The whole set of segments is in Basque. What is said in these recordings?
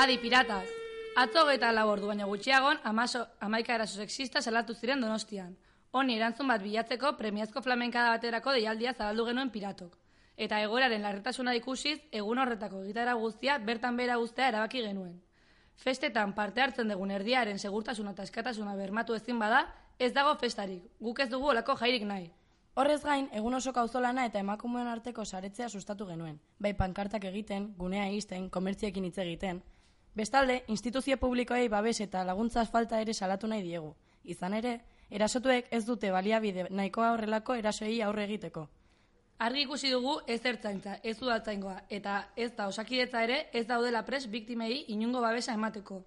Adi piratak. Atzo eta labordu baina gutxiagon, amaso, amaika eraso sexista salatu ziren donostian. Honi erantzun bat bilatzeko premiazko flamenkada baterako deialdia zabaldu genuen piratok. Eta egoeraren larretasuna ikusiz, egun horretako gitara guztia bertan bera guztea erabaki genuen. Festetan parte hartzen dugun erdiaren segurtasuna eta eskatasuna bermatu ezin bada, ez dago festarik, guk ez dugu olako jairik nahi. Horrez gain, egun oso kauzolana eta emakumeen arteko saretzea sustatu genuen. Bai pankartak egiten, gunea izten, komertziekin hitz egiten. Bestalde, instituzio publikoei babes eta laguntza falta ere salatu nahi diegu. Izan ere, erasotuek ez dute baliabide nahikoa horrelako erasoei aurre egiteko. Argi ikusi dugu ez ertzaintza, ez udaltzaingoa, eta ez da osakidetza ere ez daudela pres biktimei inungo babesa emateko.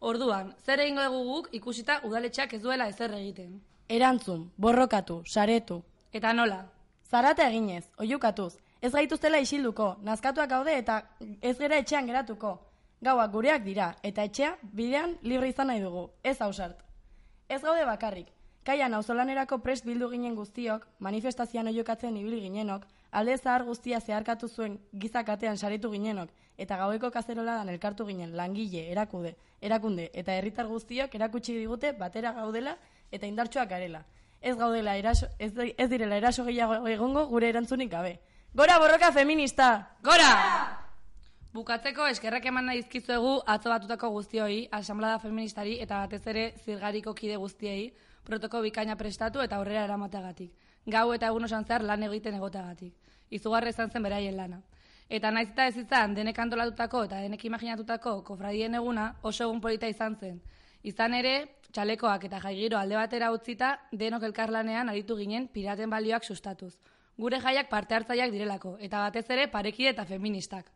Orduan, zer egingo dugu guk ikusita udaletxeak ez duela ezer egiten. Erantzun, borrokatu, saretu. Eta nola? Zarata eginez, oiukatuz. Ez gaituztela isilduko, nazkatuak gaude eta ez gera etxean geratuko. Gauak gureak dira, eta etxea bidean libre izan nahi dugu, ez hausart. Ez gaude bakarrik, kaian auzolanerako prest bildu ginen guztiok, manifestazioan oiokatzen ibili ginenok, alde zahar guztia zeharkatu zuen gizakatean saritu ginenok, eta gaueko kazeroladan elkartu ginen langile, erakude, erakunde eta herritar guztiok erakutsi digute batera gaudela eta indartsuak garela. Ez gaudela eraso, ez, ez direla eraso gehiago egongo gure erantzunik gabe. Gora borroka feminista! Gora! Bukatzeko eskerrak eman nahi dizkizuegu atzo batutako guztioi, asamblada feministari eta batez ere zirgariko kide guztiei, protoko bikaina prestatu eta aurrera eramateagatik. Gau eta egun osan zehar lan egiten egoteagatik. Izugarra izan zen beraien lana. Eta naiz eta ez izan denek antolatutako eta denek imaginatutako kofradien eguna oso egun polita izan zen. Izan ere, txalekoak eta jaigiro alde batera utzita denok elkarlanean aritu ginen piraten balioak sustatuz. Gure jaiak parte hartzaileak direlako, eta batez ere parekide eta feministak.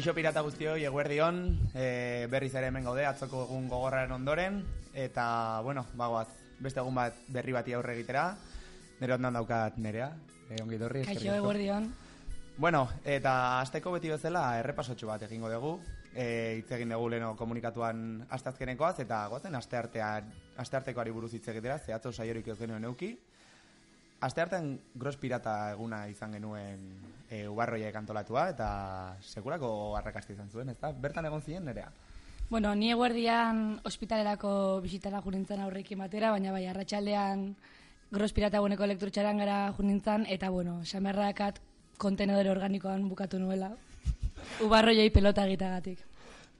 Kaixo pirata guztioi, eguerdion, e, berriz ere hemen gaude, atzoko egun gogorraren ondoren, eta, bueno, bagoaz, beste egun bat berri bati aurre egitera, nire ondan daukat nerea, e, ongi dorri. Kaixo eguerdion. Bueno, eta asteko beti bezala errepasotxu bat egingo dugu, e, hitz egin dugu leno komunikatuan astazkenekoaz, eta goazen asteartean, asteartekoari buruz hitz egitera, zehatzo saiorik ez genuen euki, Asteartean gros pirata eguna izan genuen e, ubarroiek antolatua eta sekurako arrakasti izan zuen, ezta? Bertan egon ziren nerea. Bueno, ni eguerdian ospitalerako bisitara jurintzen aurrekin batera, baina bai, arratsaldean gros pirata elektrotxaran gara jurintzen, eta bueno, xamerrakat kontenedore organikoan bukatu nuela. Ubarroiei pelota egitagatik.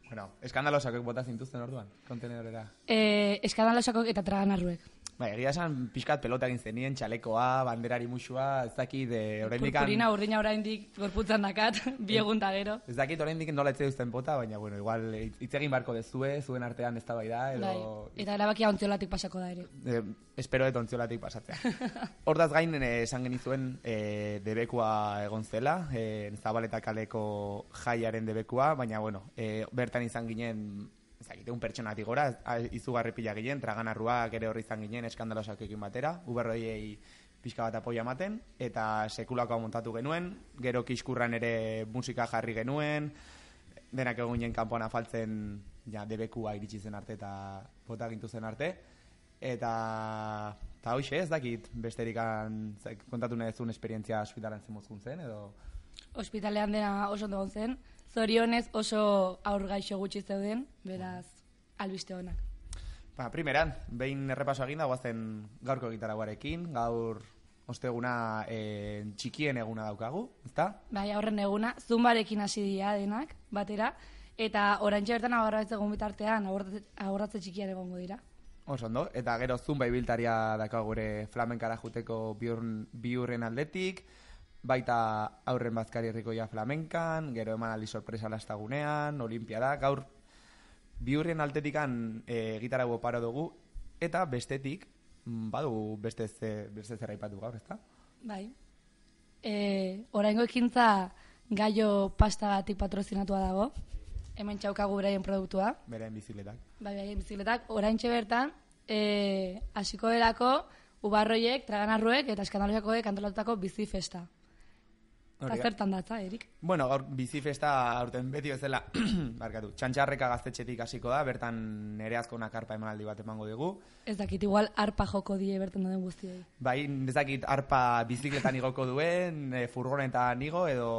Bueno, eskandalosakok bota zintuzten orduan, kontenedorera. E, eskandalosakok eta traganarruek. Bai, egia esan pixkat pelota egin zenien, txalekoa, banderari musua, ez dakit, e, oraindikan... Purpurina urdina oraindik gorputzan dakat, bi egun da gero. Ez dakit oraindik nola etze duzten bota, baina, bueno, igual hitz egin barko dezue, zuen artean ez da bai da, edo... Bai, eta erabakia ontziolatik pasako da ere. Eh, espero et ontziolatik pasatzea. Hordaz gain eh, esan genizuen eh, debekua egon zela, eh, Zabaleta kaleko jaiaren debekua, baina bueno, eh, bertan izan ginen ezakite, un pertsonatik gora, izugarri pila ginen, traganarruak ere horri izan ginen eskandalosakekin batera, uberroiei pixka bat apoia ematen, eta sekulakoa montatu genuen, gero kiskurran ere musika jarri genuen, denak egon ginen kanpoan afaltzen ja, debekua iritsi zen arte eta bota gintu zen arte. Eta, eta hoxe, ez dakit besterik kontatu nahi zuen esperientzia ospitalan zen zen, edo... Ospitalean dena oso ondo zen. Zorionez oso aur gaixo gutxi zeuden, beraz, albiste honak. Ba, primeran, behin errepaso eginda guazen gaurko gitaraguarekin, gaur osteguna e, txikien eguna daukagu, ezta? Bai, aurren eguna, zumbarekin hasi dira denak, batera, eta orantxe bertan agarra ez egun bitartean, abordatze txikian egongo dira. Oso ondo, eta gero zumba ibiltaria daka gure flamenkara juteko biurn, biurren aldetik, baita aurren bazkari herrikoia flamenkan, gero eman aldi sorpresa lastagunean, olimpiada, gaur biurren altetikan e, gitara paro dugu, eta bestetik, mm, badu beste, ze, beste zer aipatu gaur, ezta? Bai. E, oraingo ekintza gaio pastagatik patrozinatua dago. Hemen txaukagu beraien produktua. Beren bizikletak. Bai, bai, bizikletak. Oraintxe bertan, e, hasiko delako, ubarroiek, traganarruek eta eskandalosakoek antolatutako bizi festa. Eta zertan datza, Erik? Bueno, gaur bizifesta aurten beti bezala, barkatu, txantxarreka gaztetxetik hasiko da, bertan nere azkonak arpa emanaldi bat emango dugu. Ez dakit, igual arpa joko die bertan dauden guztiei. Bai, ez dakit arpa bizikletan igoko duen, e, furgonetan igo edo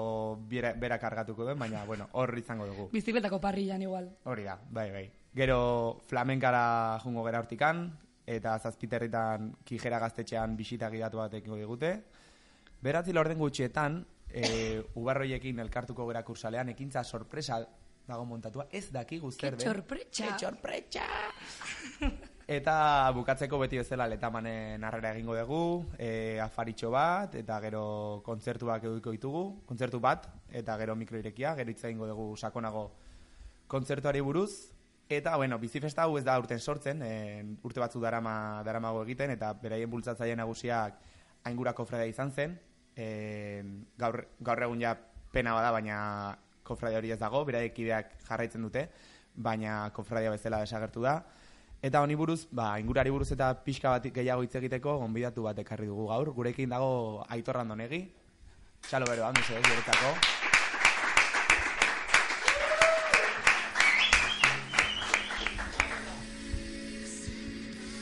bera, bera kargatuko duen, baina, bueno, hor izango dugu. Bizikletako parrillan igual. Hori da, bai, bai. Gero flamenkara jungo gera hortikan, eta zazpiterritan kijera gaztetxean bisita gidatu bat digute. Beratzi lorden gutxietan, e, ubarroiekin elkartuko gera kursalean, ekintza sorpresa dago montatua, ez dakigu zer den. sorpresa! Ke sorpresa! Eta bukatzeko beti bezala letamanen harrera egingo dugu, e, afaritxo bat, eta gero kontzertuak edukiko ditugu, kontzertu bat, eta gero mikroirekia, gero hitz egingo dugu sakonago kontzertuari buruz, eta, bueno, bizifesta hau ez da urten sortzen, e, urte batzu darama, daramago egiten, eta beraien bultzatzaile nagusiak aingura kofradea izan zen, e, gaur, gaur egun ja pena bada, baina kofradia hori ez dago, beraiek kideak jarraitzen dute, baina kofradia bezala desagertu da. Eta honi buruz, ba, ingurari buruz eta pixka bat gehiago hitz egiteko, gonbidatu bat ekarri dugu gaur. Gurekin dago Aitor Randonegi. Txalo bero, handu zeu, guretako.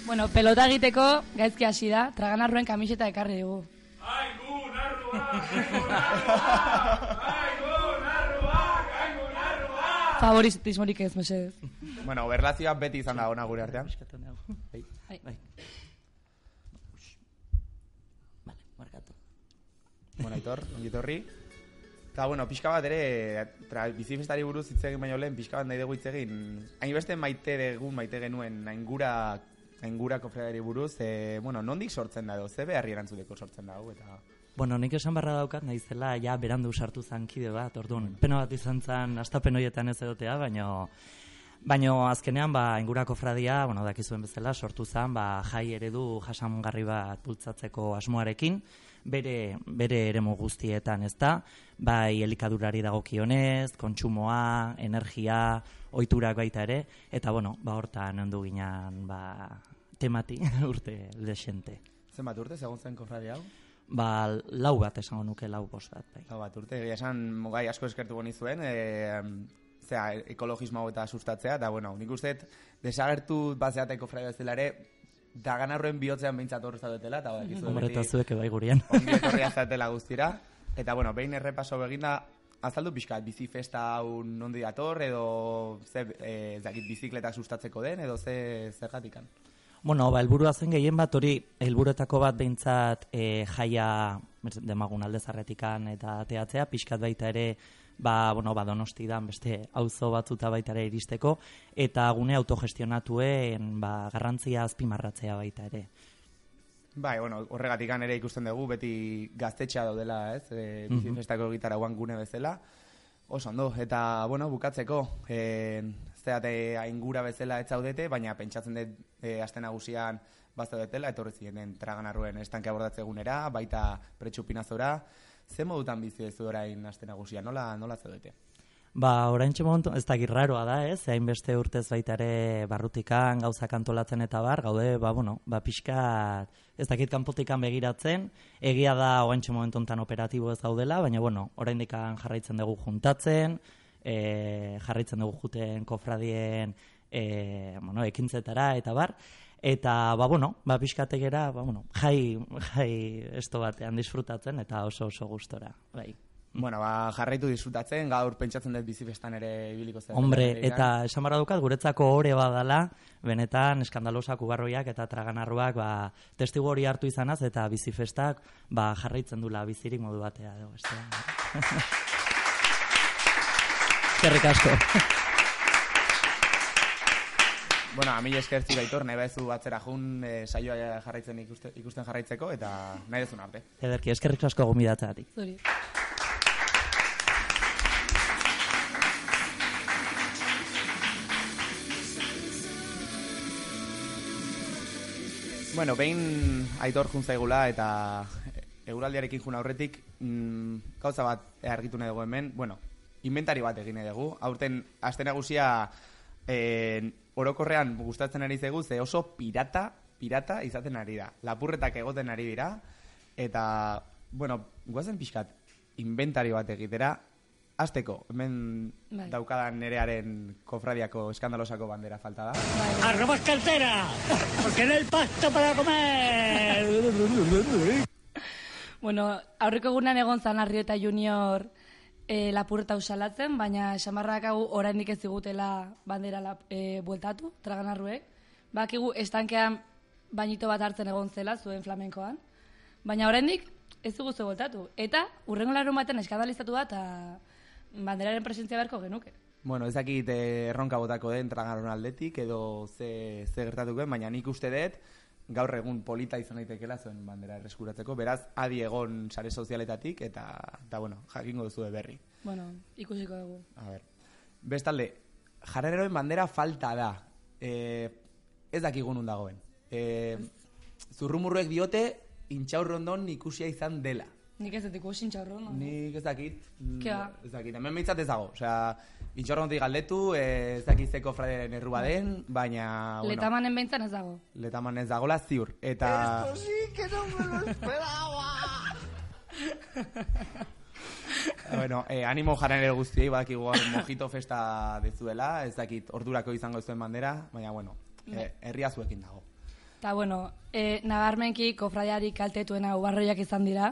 Bueno, pelota egiteko gaizki hasi da, traganarruen kamiseta ekarri dugu. Favoritismorik ez, mesedez. Bueno, berlazioa beti izan da ona gure artean. Bai. Bai. Bai. Vale, markatu. Bueno, Aitor, ongitorri. Eta, bueno, pixka bat ere, tra, bizifestari buruz hitz egin baino lehen, pixka bat nahi dugu hitz egin. Hainbeste maite dugu, maite genuen, aingura, aingura kofreari buruz, e, bueno, nondik sortzen da edo, ze beharri erantzuteko sortzen da, eta... Bueno, nik esan barra daukat naizela ja berandu sartu zankide bat, orduan. Pena bat izan zen, astapen horietan ez edotea, baino Baino azkenean ba ingurako fradia, bueno, dakizuen bezala sortu zen, ba jai eredu jasangarri bat bultzatzeko asmoarekin, bere bere eremu guztietan, ezta? Bai elikadurari dagokionez, kontsumoa, energia, ohiturak baita ere eta bueno, ba hortan ondu ginan ba temati urte lexente. Zenbat urte, segun zen kofradia hau? Ba, lau bat esango nuke, lau bost bat, bai. Lau bat urte, egia esan gai asko eskertu goni zuen, e, zera, ekologismo eta sustatzea, eta bueno, nik uste desagertu bazeateko fraia bezala ere, daganarroen bihotzean behintzat horrez dutela, eta badakizu Hombre, eta beti zuek bai gurian. ongi etorria zatela guztira, eta bueno, behin errepaso beginda, azaldu pixkat, bizi festa hau nondi dator, edo ze, e, ez dakit, bizikletak sustatzeko den, edo ze zergatikan. Bueno, ba, helburua zen gehien bat hori, helburuetako bat behintzat e, jaia demagun alde zarretikan eta teatzea, pixkat baita ere, ba, bueno, ba, donostidan beste auzo batzuta baita ere iristeko, eta gune autogestionatuen ba, garrantzia azpimarratzea baita ere. Bai, bueno, horregatik ere ikusten dugu, beti gaztetxea daudela, ez? E, bizifestako gitarauan gune bezala. Oso ondo, eta, bueno, bukatzeko, e, zeate aingura bezala ez zaudete, baina pentsatzen dut e, aste nagusian bazaudetela, etorri ziren traganarruen estanke abordatze egunera, baita pretxupinazora. Ze modutan bizi ez orain aste nagusia, nola, nola zaudete? Ba, orain momentu, ez da girraroa da, ez? Hainbeste urtez baita ere barrutikan, gauzak antolatzen eta bar, gaude, ba, bueno, ba, pixka, ez dakit kanpotikan begiratzen, egia da orain momentu honetan operatibo ez gaudela, baina, bueno, orain jarraitzen dugu juntatzen, e, jarraitzen dugu juten kofradien, e, bueno, ekintzetara eta bar, eta, ba, bueno, ba, pixkategera, ba, bueno, jai, jai esto batean disfrutatzen, eta oso oso gustora, bai. Bueno, ba, jarraitu disfrutatzen, gaur pentsatzen dut bizifestan ere ibiliko zen. Hombre, eta esan barra dukat, guretzako ore badala, benetan eskandalosak ubarroiak eta traganarruak ba, testigu hori hartu izanaz eta bizifestak ba, jarraitzen dula bizirik modu batea. Beste. Eskerrik asko. Bueno, a mi esker zure aitor, nahi bezu atzera jun e, saioa jarraitzen ikuste, ikusten jarraitzeko, eta nahi dezun arte. Ederki, eskerrik asko gomidatzeatik. Zuri. Bueno, behin aitor juntzaigula eta eguraldiarekin jun aurretik mm, gauza bat argitu nahi dugu hemen, bueno, inventari bat egin nahi dugu. Aurten, aste nagusia eh, orokorrean gustatzen ari zegu, ze oso pirata, pirata izaten ari da. Lapurretak egoten ari dira, eta, bueno, guazen pixkat, inventari bat egitera, Azteko, hemen Bai. daukadan nerearen kofradiako eskandalosako bandera falta da. ¡A robar cartera! ¡Porque no hay pasta para comer! Bueno, aurreko egunean egon zan Arrieta Junior e, lapurreta usalatzen, baina esamarrak hau oraindik ez zigutela bandera lap, e, bueltatu, traganarruek. Bakigu estankean bainito bat hartzen egon zela zuen flamenkoan, baina oraindik ez dugu ze bueltatu. Eta urrengo larun baten eskandalizatu da eta banderaren presentzia beharko genuke. Bueno, ez dakit eh, erronka botako den tragaron aldetik edo ze, ze gertatuko baina nik uste dut gaur egun polita izan daitekela zuen bandera erreskuratzeko, beraz adi egon sare sozialetatik eta, eta bueno, jakingo duzu berri. Bueno, ikusiko dugu. A ber. Bestalde, jarreroen bandera falta da. E, ez dakigun dagoen. E, zurrumurruek diote, intxaurrondon ikusia izan dela. Nik ez dut ikusin txaurro, no? Nik ez dakit. Ke ba. Ez dakit. Hemen behintzat ez dago. Osea, intxorrontik galdetu, eh, ez dakit zeko fradiaren errua den, baina... Bueno, Letamanen behintzan ez dago. letaman ez dagola ziur. Eta... bueno, eh, animo jaren ere guztiei, badakigu gaur mojito festa dezuela, ez dakit ordurako izango zuen bandera, baina bueno, eh, herria zuekin dago. Eta bueno, e, nabarmenki kofradiari kaltetuena ubarroiak izan dira.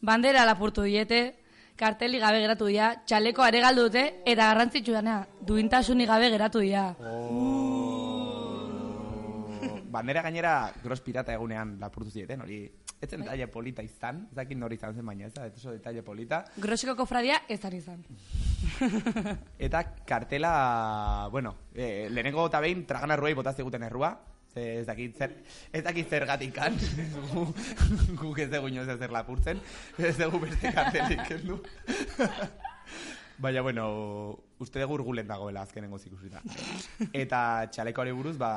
Bandera lapurtu diete, karteli gabe geratu dira, txaleko are galdu dute, eta garrantzitsu dena, duintasuni gabe geratu dira. Bandera gainera gros pirata egunean lapurtu zieten, hori ez zen detalle polita izan, ez dakit nori izan zen baina, ez da, oso detalle polita. Grosiko kofradia ez zan izan. Eta kartela, bueno, eh, lehenengo eta behin tragana ruei botaz eguten errua, ze ez dakit zer, ez dakit zergatik kan, gu, guk ez dugu inoz ezer lapurtzen, ez dugu beste kartelik kendu. Baina, bueno, uste dugu urgulen dagoela azkenengo zikusita. Eta txalekoari buruz, ba,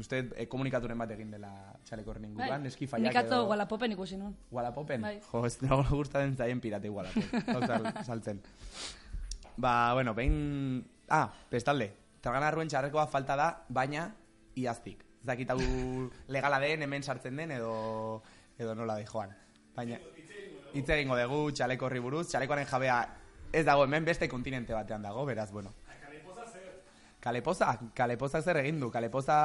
uste eh, komunikaturen bat egin dela txaleko horren inguruan, eski faiak Nik atzo Walapopen ikusi nun. Walapopen? Bai. Jo, ez dago gustatzen zaien pirate sal- saltzen. Ba, bueno, behin... Ah, bestalde. Tragana arruen txarrekoa falta da, baina iaztik. Ez dakit hau legala den, hemen sartzen den, edo, edo nola de joan. Baina, hitz egingo dugu txaleko horri buruz, txalekoaren jabea ez dago hemen beste kontinente batean dago, beraz, bueno. Kalepoza, kalepoza zer egin du, kalepoza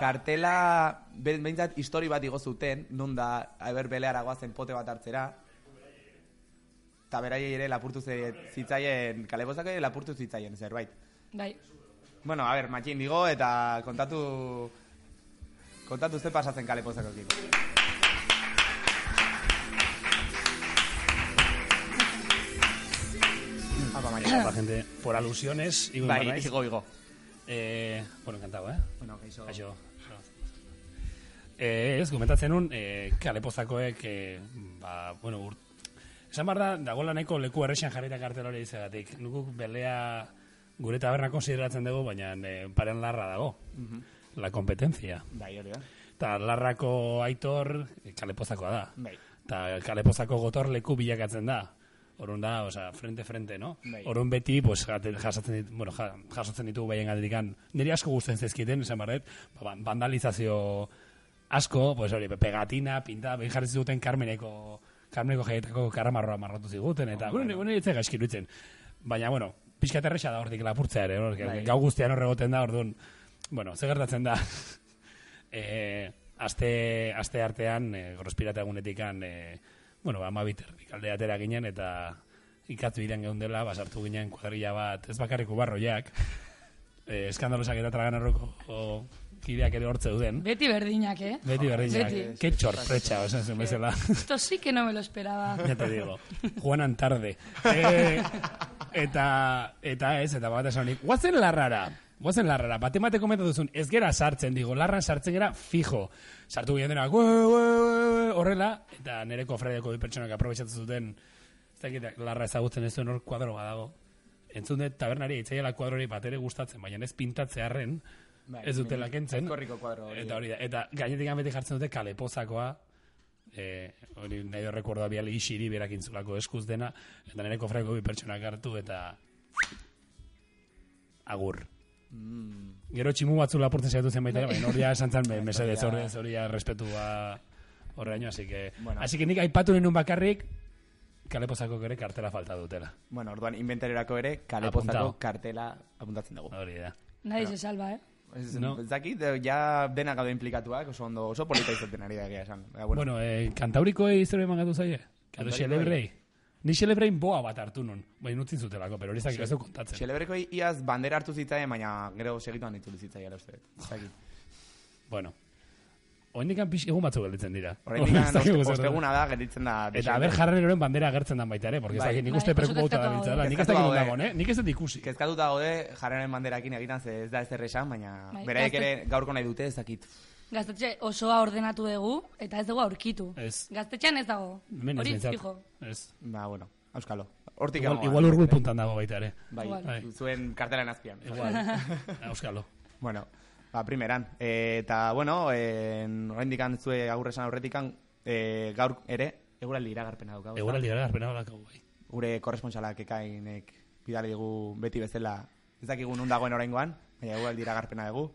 kartela, be- behintzat histori bat igo zuten, nun da, aber beleara goazen pote bat hartzera, eta beraiei ere lapurtu zitzaien, kalepozak ere lapurtu zitzaien zerbait. Bai. Bueno, a ber, matxin digo, eta kontatu, kontatu ze pasatzen kalepozakokin. Apa, mañana. La gente, por alusiones, Igo Bai, igo, igo. Eh, bueno, encantado, eh? Bueno, kaixo. Kaixo. Eh, ez, komentatzen nun, eh, kalepozakoek, eh, ba, bueno, urt... Esan behar da, dagoela nahiko leku errexan jarrita kartel hori izagatik. Nukuk belea gure taberna konsideratzen dugu, baina eh, paren larra dago. La competencia. Bai, hori da. Eta larrako aitor eh, kalepozakoa da. Bai. Eta kalepozako gotor leku bilakatzen da. Orun da, osea, frente-frente, no? Bai. Orun beti, pues, jasotzen, dit, bueno, ja, jasotzen ditugu behien galderikan. Niri asko gusten zezkiten, esan barret, ba, ba- vandalizazio asko, pues hori, pegatina, pinta, behin jarri zuten Carmeneko, Carmeneko jaietako karamarroa marratu ziguten, eta, bueno, nire nire itzega eskiruitzen. Baina, bueno, pixkat erresa da hortik lapurtzea ere, no? Bai. gau guztian horregoten da, orduan, bueno, ze gertatzen da, eh, aste, aste artean, eh, grospirata egunetikan, eh, bueno, ba, amabiter, alde atera ginen, eta ikatu iren geundela, basartu ginen kuadrilla bat, ez bakarrik ubarroiak, eh, eskandalosak eta traganarroko kideak ere hortze duden. Beti berdinak, eh? Beti berdinak. Beti. Ke txorpretxa, osan zen bezala. Esto sí que no me lo esperaba. ya te digo. Juanan tarde. Eh, eta, eta ez, eta bat esan nik, guazen larrara. Guazen larrara, bate mate komentatu zuen, ez gera sartzen, digo, larran sartzen gera fijo. Sartu ginen denak, horrela, eta nire kofradeko bi pertsonak aprobetxatu zuten, ez dakit, larra ezagutzen ez duen hor kuadro badago. Entzun dut tabernari itzaiela kuadrori bat ere gustatzen, baina ez pintatzearren, Bai, ez dutela kentzen. Korriko kuadro hori. Eta hori da, eta gainetik beti jartzen dute kalepozakoa, eh, hori nahi rekordoa biali isiri berak intzulako eskuz dena, eta nire kofradeko bi pertsonak hartu, eta agur. Gero tximu batzu lapurtzen saiatu zen baita, ere, baina hori esan zen, me- mesedez, hori hori ja respetua horreaino, así que, Bueno. así que nik aipatu nenun bakarrik, kalepozako ere kartela falta dutela. Bueno, orduan inventariorako ere kalepozako Apuntao. kartela apuntatzen dugu. Hori da. Nadie se salva, eh? Ez, No. eh, ja dena gaude implikatuak, oso ondo, oso polita izaten ari da egia esan. Bueno, bueno eh, kantaurikoei zer eman gatu zaie? Edo Kantaurikoei. xelebrei? Ni xelebrein boa bat hartu nun. Baina utzin zutelako, pero hori ez dakit ez kontatzen. Xelebreko iaz bandera hartu zitzaien, baina gero segituan itzuli zitzaien, uste. dakit. Bueno. Oendikan pix egun batzuk gelditzen dira. Den. osteguna da, gelditzen da. Eta aber jarreroren bandera agertzen dan baita ere, porque Bai. nik Bai, uste oso preokupauta da biltzela. Nik ez dakit dagoen, eh? Nik ez dut ikusi. Kezkatuta gaude jarraren banderakin egiten ze ez da ez esan, baina Bai, gazte- ere gaurko nahi dute ez dakit. Gaztetxe osoa ordenatu dugu, eta ez dugu aurkitu. Ez. Gaztetxean ez dago. Hemen ez Hori, fijo. Ez. Ba, bueno, auskalo. Hortik Igual, igual urgul puntan dago baita ere. Bai. Bai. zuen kartelen azpian. Igual. Euskalo. Bueno, ba, primeran. E, eta, bueno, e, oraindikan zue agurresan aurretikan, e, gaur ere, eguraldi iragarpena daukagu. Eguraldi gara garpena badakau bai. Gure korresponsalak ekainek bidali digu beti bezala, ez dakigu nun dagoen oraingoan, baina eguraldi iragarpena dugu,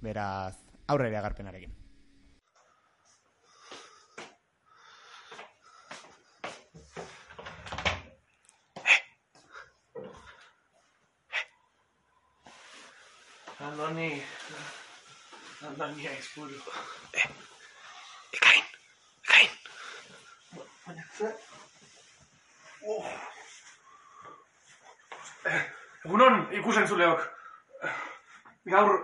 beraz, aurre iragarpenarekin. Andoni... Andoni aizpuru. Egunon, ikusentzuleok. Gaur...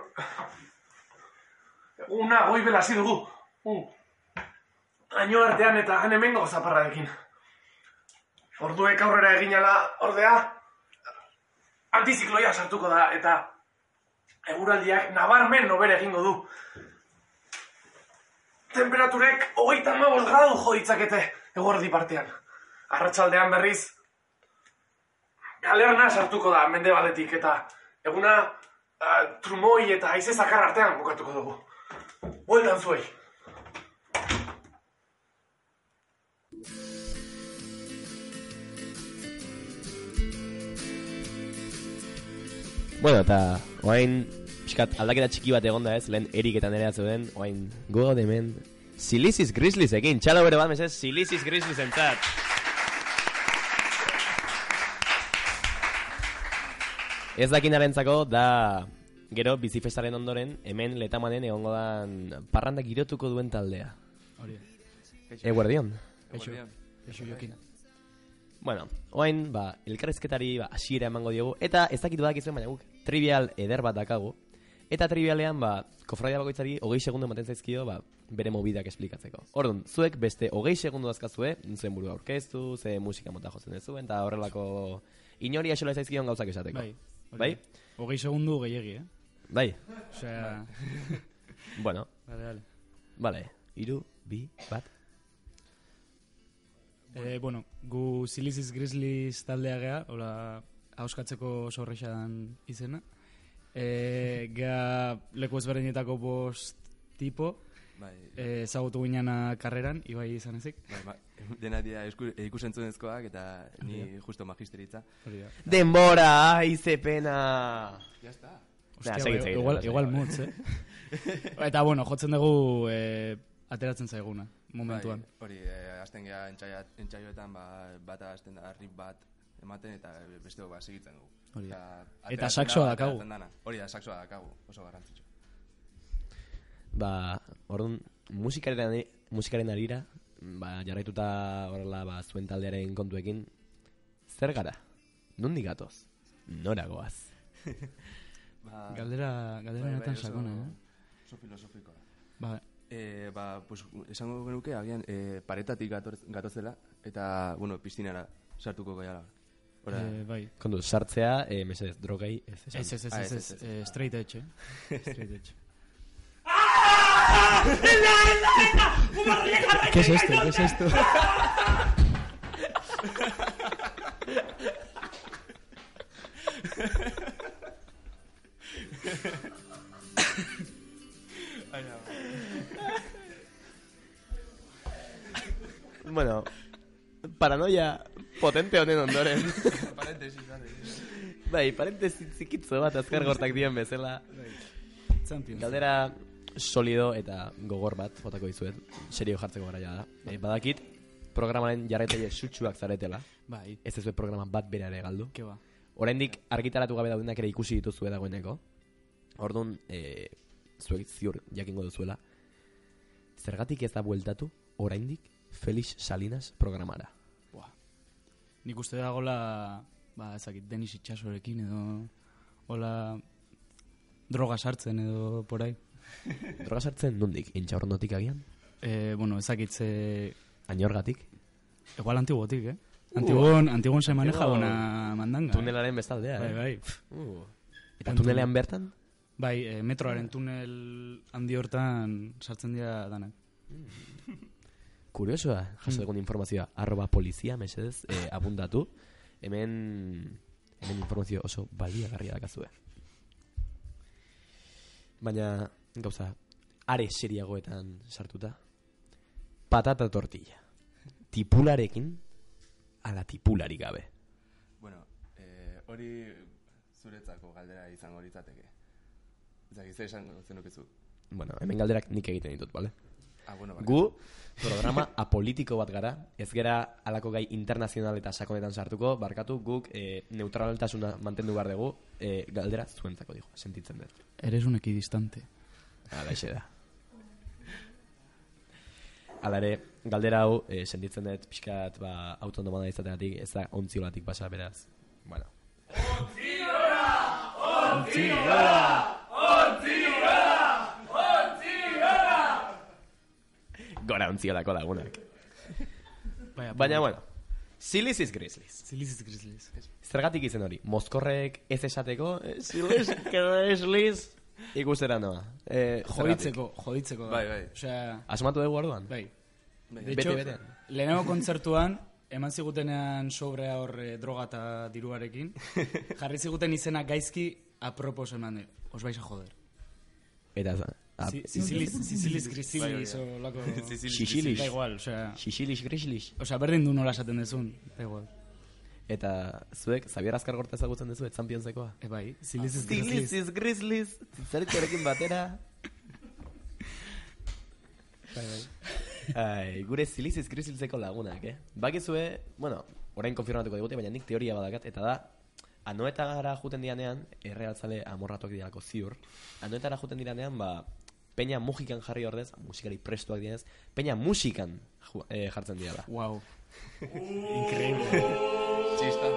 Una goibel hasi dugu. Uh. Aino artean eta han hemengo zaparrarekin. Orduek aurrera eginala ordea, antizikloia sartuko da, eta eguraldiak nabarmen nobere egingo du. Temperaturek hogeita hamabost gradu jo ditzakete eguerdi partean. Arratsaldean berriz, galerna sartuko da mendebaletik eta eguna uh, trumoi eta haize zakar artean bukatuko dugu. Bueltan zuei. Bueno, eta oain pixkat aldaketa txiki bat egonda ez, lehen erik eta nerea zeuden, oain go hemen Silicis Grizzlies ekin, txalo bere bat mesez, Silicis Grizzlies entzat. Ez dakinarentzako da gero bizifestaren ondoren hemen letamanen egongo dan parranda girotuko duen taldea. Hori. Eguerdion. Eixo, eixo jokin. Bueno, oain, ba, elkarrezketari ba, hasiera emango diogu, eta ez dakit badakizuen, baina guk trivial eder bat dakagu, eta trivialean, ba, kofradia bakoitzari hogei segundu ematen zaizkio, ba, bere mobidak esplikatzeko. Orduan, zuek beste hogei segundu dazkazue, zuen burua aurkeztu, ze musika mota jotzen dezuen, eta horrelako inori asola zaizkion gauzak esateko. Bai. hori Bai? Hogei segundu gehiagi, eh? Bai? Osea... Bueno, Vale, vale. vale, iru, bi, bat. Eh, bueno, gu Silicis Grizzlies taldea gea, hola, hauskatzeko sorreixa dan izena. Eh, gea leku ezberdinetako bost tipo, Bai, eh, ezagutu gineana karreran, ibai izan ezik. bai, ba, dena dira esku- ikusentzunezkoak eta ni justo magisteritza. Da. Denbora, aizepena! Ya está. Ostia, Nah, segit, bai, segit, igual, igual mutz, eh? Eta, bueno, jotzen dugu eh, ateratzen zaiguna, momentuan. Bai, hori, eh, azten geha entxaioetan ba, bata azten da rip bat ematen eta besteo ba segitzen dugu. Hori. Eta, Eta saxoa da, dakagu. Hori da, saxoa dakagu, oso garrantzitsu. Ba, orduan, musikaren, musikaren arira, ba, jarraituta horrela, ba, zuen taldearen kontuekin, zer gara? Nondik gatoz? Nora goaz? Ba, Galdera, galdera bai, bai, sakona, eh? Oso filosofikoa. Ba, E, ba, pues, esango genuke, agian, e, paretatik gator, gatozela, eta, bueno, piztinara sartuko gaiala. Ora. Eh, bai. Kontu, sartzea, eh, mesedez, drogei, ez esan. Ez, ez, ez, Ah, ez, ez, ez, ez, eh, straight edge, eh? Straight edge. ¿Qué es esto? ¿Qué es esto? Bueno, paranoia potente honen ondoren. Bai, parentesi zikitzo bat azkar gortak dien bezala. Champions. Galdera solido eta gogor bat botako dizuet. Serio jartzeko garaia da. E, badakit programaren jarraitzaile sutsuak zaretela. Bai, Ez ez programa bat bera ere galdu. ke ba. Oraindik argitaratu gabe daudenak ere ikusi dituzue dagoeneko. Orduan, e, zuek ziur jakingo duzuela. Zergatik ez da bueltatu oraindik Felix Salinas programara. Nik uste dagola, ba, ezakit, Denis Itxasorekin edo, hola, droga sartzen edo porai. Droga sartzen nondik? Intxaurronotik agian? Eh, bueno, ezakitze, Ainorgatik? igual antiguotik, eh? Antigon, antigon se maneja Antigon una mandanga. Tunelaren bestaldea, Bai, eh? bai. Uh. Eta tunelean bertan? Bai, eh, metroaren tunel handi hortan sartzen dira danak. Kuriosoa, jaso dugun informazioa, arroba polizia, mesedez, eh, apuntatu. Hemen, hemen informazio oso baliagarria dakazue. Baina, gauza, are seriagoetan sartuta. Patata tortilla. Tipularekin, ala tipulari gabe. Bueno, eh, hori zuretzako galdera izango litzateke. Zaki, zer esan zenukezu? Bueno, hemen galderak nik egiten ditut, bale? Ah, bueno. Gu, programa apolitiko bat gara, ez gera alako gai internazional eta sakonetan sartuko, barkatu guk e, neutraltasuna mantendu behar dugu, e, galdera zuentzako dijo, sentitzen dut. Eres un equidistante. Hala ese da. Hala ere, galdera hau, e, sentitzen dut, pixkat, ba, autonomana izategatik, ez da ontziolatik pasa, beraz. Bueno. Gora ontziolako lagunak. Baina, Baina, bueno, Silisiz Grizzlies. Ziliziz grisliz. Zergatik izen hori? Mozkorrek ez esateko, eh, Silis Grizzlies ikustera noa. Eh? Joditzeko, joditzeko. Bai, bai. Osea, Asmatu dugu orduan? bai. Bai, De Bete, hecho, bete. lehenengo kontzertuan, eman zigutenean sobrea horre droga eta diruarekin, jarri ziguten izena gaizki apropos eman de, os vais a joder. Eta, ah, Si- Sicilis, Sicilis, Grisilis, o lako... Sicilis. Da igual, osea... Sicilis Grizzlies. Osea, berdin du nola esaten dezun, da igual. Eta zuek, Xavier Azkargorta ezagutzen duzu, Championsekoa? E bai, Siliziz Grisliz. Siliziz Grizzlies, zertxarekin batera. Bai, bai. Ai, gure Siliziz Grizzlieseko lagunak, eh? Bakizue, bueno, orain konfirmatuko digute, baina nik teoria badakat, eta da, anoetara juten dianean, errealtzale amorratuak dialako ziur, anoetara juten dianean, ba, peña musikan jarri ordez, musikari prestuak dienez, peña musikan ju, eh, jartzen diala. Wow. Increíble. Txista.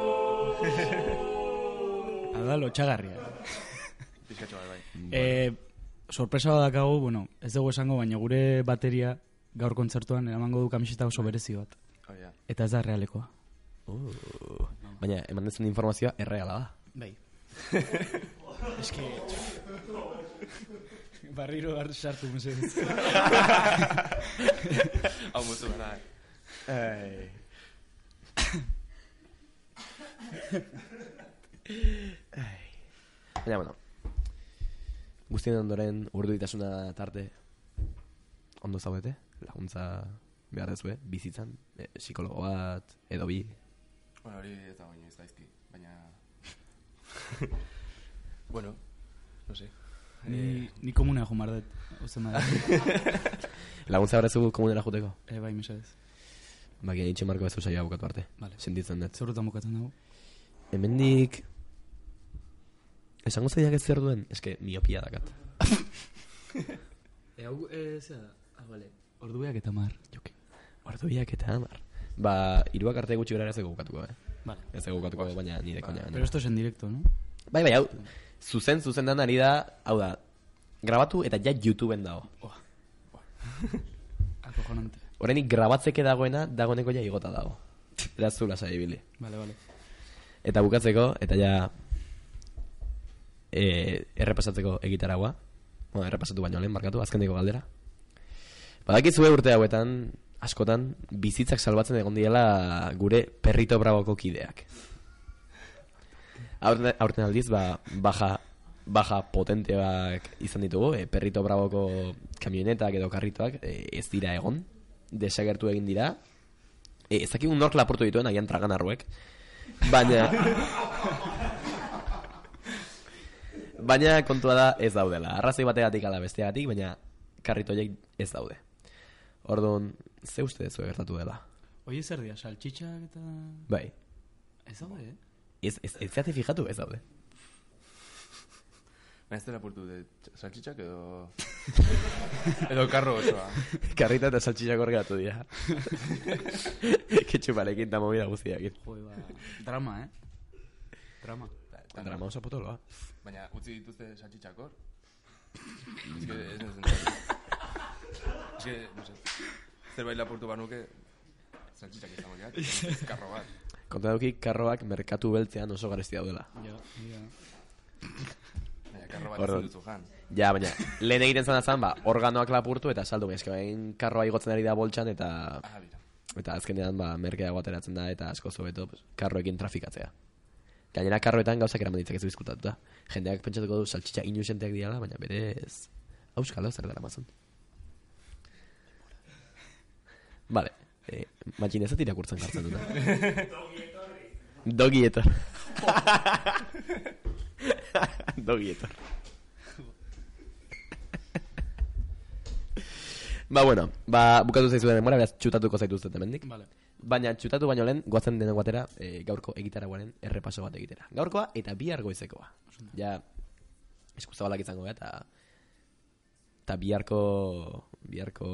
Ada lotxagarria. Pizkatxo bat, bai. Eh, sorpresa badakagu, bueno, ez dugu esango, baina gure bateria gaur kontzertuan eramango du kamiseta oso berezi bat. Oh, ja. Eta ez da realekoa. Uh, baina, eman dezun informazioa erreala da. Bai. Ez que... Barriro har sartu mesedez. Hau mutu gara. Ai. Baina, bueno. Guztien ondoren urduitasuna tarte ondo zaudete, laguntza behar dezue, bizitzan, e, psikologo bat, edo bi. Bueno, hori ez da baina ez daizki, baina... bueno, no sé. Ni, ni komunea jo mardet. Ozen da. Laguntza behar dezu komunera juteko. e, bai, mesedez. Baina itxe marko bezu saia bukatu arte. Vale. Sentitzen dut. Zerrutan bukatzen dago. Hemendik... Esango zaiak ez zer duen? Eske, miopia dakat. E, hau, e, zera? Ah, vale. Orduak eta mar. Joki. Orduiak eta hamar. Ba, iruak arte gutxi gara ez dugu bukatuko, eh? Vale. Ez dugu bukatuko, baina nire koña. Pero esto es en directo, ¿no? Bai, bai, hau, zuzen, zuzen dan ari da, hau da, grabatu eta ja YouTubeen dago. Acojonante. Horrenik grabatzeke dagoena, dagoeneko ja igota dago. Eraz zu lasai ibili. Vale, vale. Eta bukatzeko, eta ja e, errepasatzeko egitaragua. Bueno, errepasatu baino lehen, markatu, azkeneko galdera. Badakizue urte hauetan, askotan, bizitzak salbatzen egon diela gure perrito braboko kideak. Aurten, aurten aldiz, ba, baja, baja potenteak izan ditugu, e, perrito braboko kamionetak edo karritoak e, ez dira egon, desagertu egin dira. E, ez dakigun nork laportu dituen, agian tragan arruek. Baina... baina kontua da ez daudela. Arrazoi bategatik ala besteagatik, baina karritoiek ez daude. Orduan, ze uste ez gertatu dela? Oie zer dia, saltxitxak eta... Bai. Ez daude, eh? Ez, ez, ez zate fijatu ez daude. Ez dela purtu de saltxitxak edo... edo karro osoa. Karrita eta saltxitxak horregatu dira. Ketxupalekin eta movida guztiak. Jode, ba, drama, eh? Drama. Drama oso potoloa. Baina utzi dituzte saltxitxak hor? Ez que ez nezen da. Ez que, no sé, zerbait lapurtu banuke, saltxitxak izango ez karro bat. Konta duki, karroak merkatu beltzean oso garesti daudela. Ja, ja. Baina karro bat ezin duzu jan. Ja, baina, lehen egiten zan zan, ba, organoak lapurtu eta saldu, eske bain karroa igotzen ari da boltsan eta Ah, eta azkenean ba merkeago ateratzen da eta asko hobeto pues, karroekin trafikatzea. Gainera karroetan gauzak eraman ditzak ez bizkutatuta. Jendeak pentsatuko du saltxitxa inusenteak diala, baina berez auskalo zer dara mazun. Vale, eh, matxin ez irakurtzen jartzen dut. Dogi etor. Dogi etor. Ba, bueno, ba, bukatu zaizu den demora, beraz, txutatuko zaituztet hemendik. Vale. Baina txutatu baino lehen, goazen denen guatera, e, gaurko egitaragoaren errepaso bat egitera. Gaurkoa eta bihar goizekoa. Ja, eskuzabalak izango gara, eta eta biharko, biharko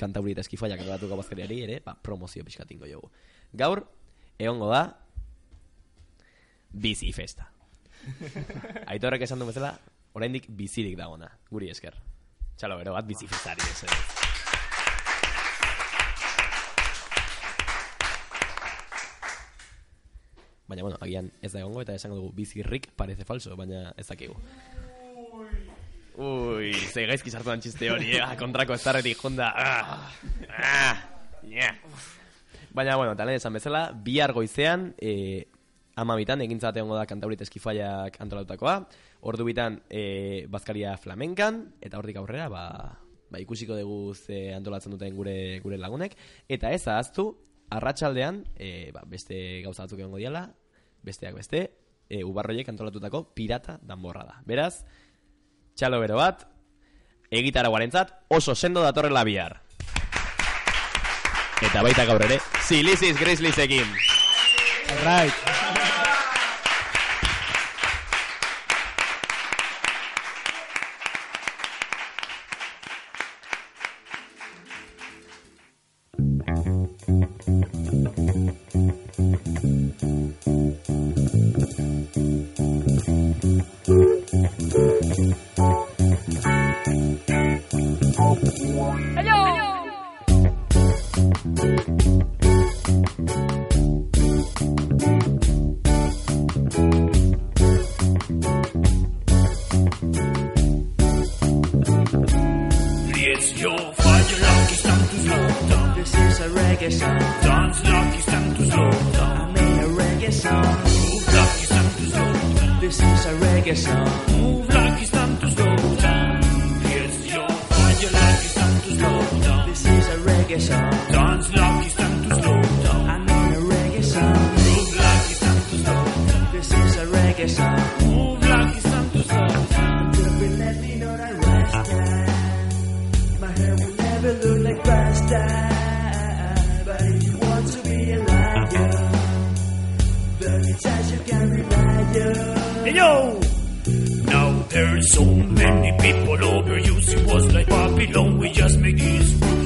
kantauri eta eskifaiak edatuko bazkariari ere, ba, promozio pixkatingo jogu. Gaur, egongo da, bizi festa. Aitorrek esan du bezala, oraindik bizirik dagona, guri esker. Txalo, bero bat bizi festari, ez. Baina, bueno, agian ez da egongo eta esango dugu bizirrik parece falso, baina ez dakigu. Ui, ze gaizki sartu dan txiste hori, eh? kontrako ez darretik jonda. Ah, ah, yeah. Baina, bueno, talen esan bezala, bihar goizean, e, ama bitan, egintzat egongo da kantaurit eskifaiak antolautakoa, ordu bitan e, bazkaria flamenkan, eta hortik aurrera, ba, ba ikusiko dugu ze antolatzen duten gure gure lagunek, eta ez ahaztu, arratsaldean e, ba, beste gauza batzuk egongo diala, besteak beste, e, ubarroiek antolatutako pirata danborra da. Beraz, txalo bero bat, egitaraguarentzat oso sendo datorrela bihar. Eta baita gaur ere, Silisis Grizzliesekin. Right. Like. But if you want to be as you can be lion. Hey yo! Now there's so many people overusing was like Babylon. We just make this rule,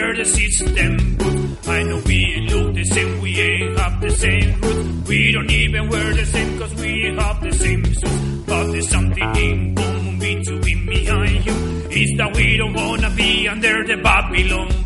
the system good. I know we look the same, we ain't have the same root. We don't even wear the same, cause we have the same suit. But there's something in common between me and you. It's that we don't wanna be under the Babylon.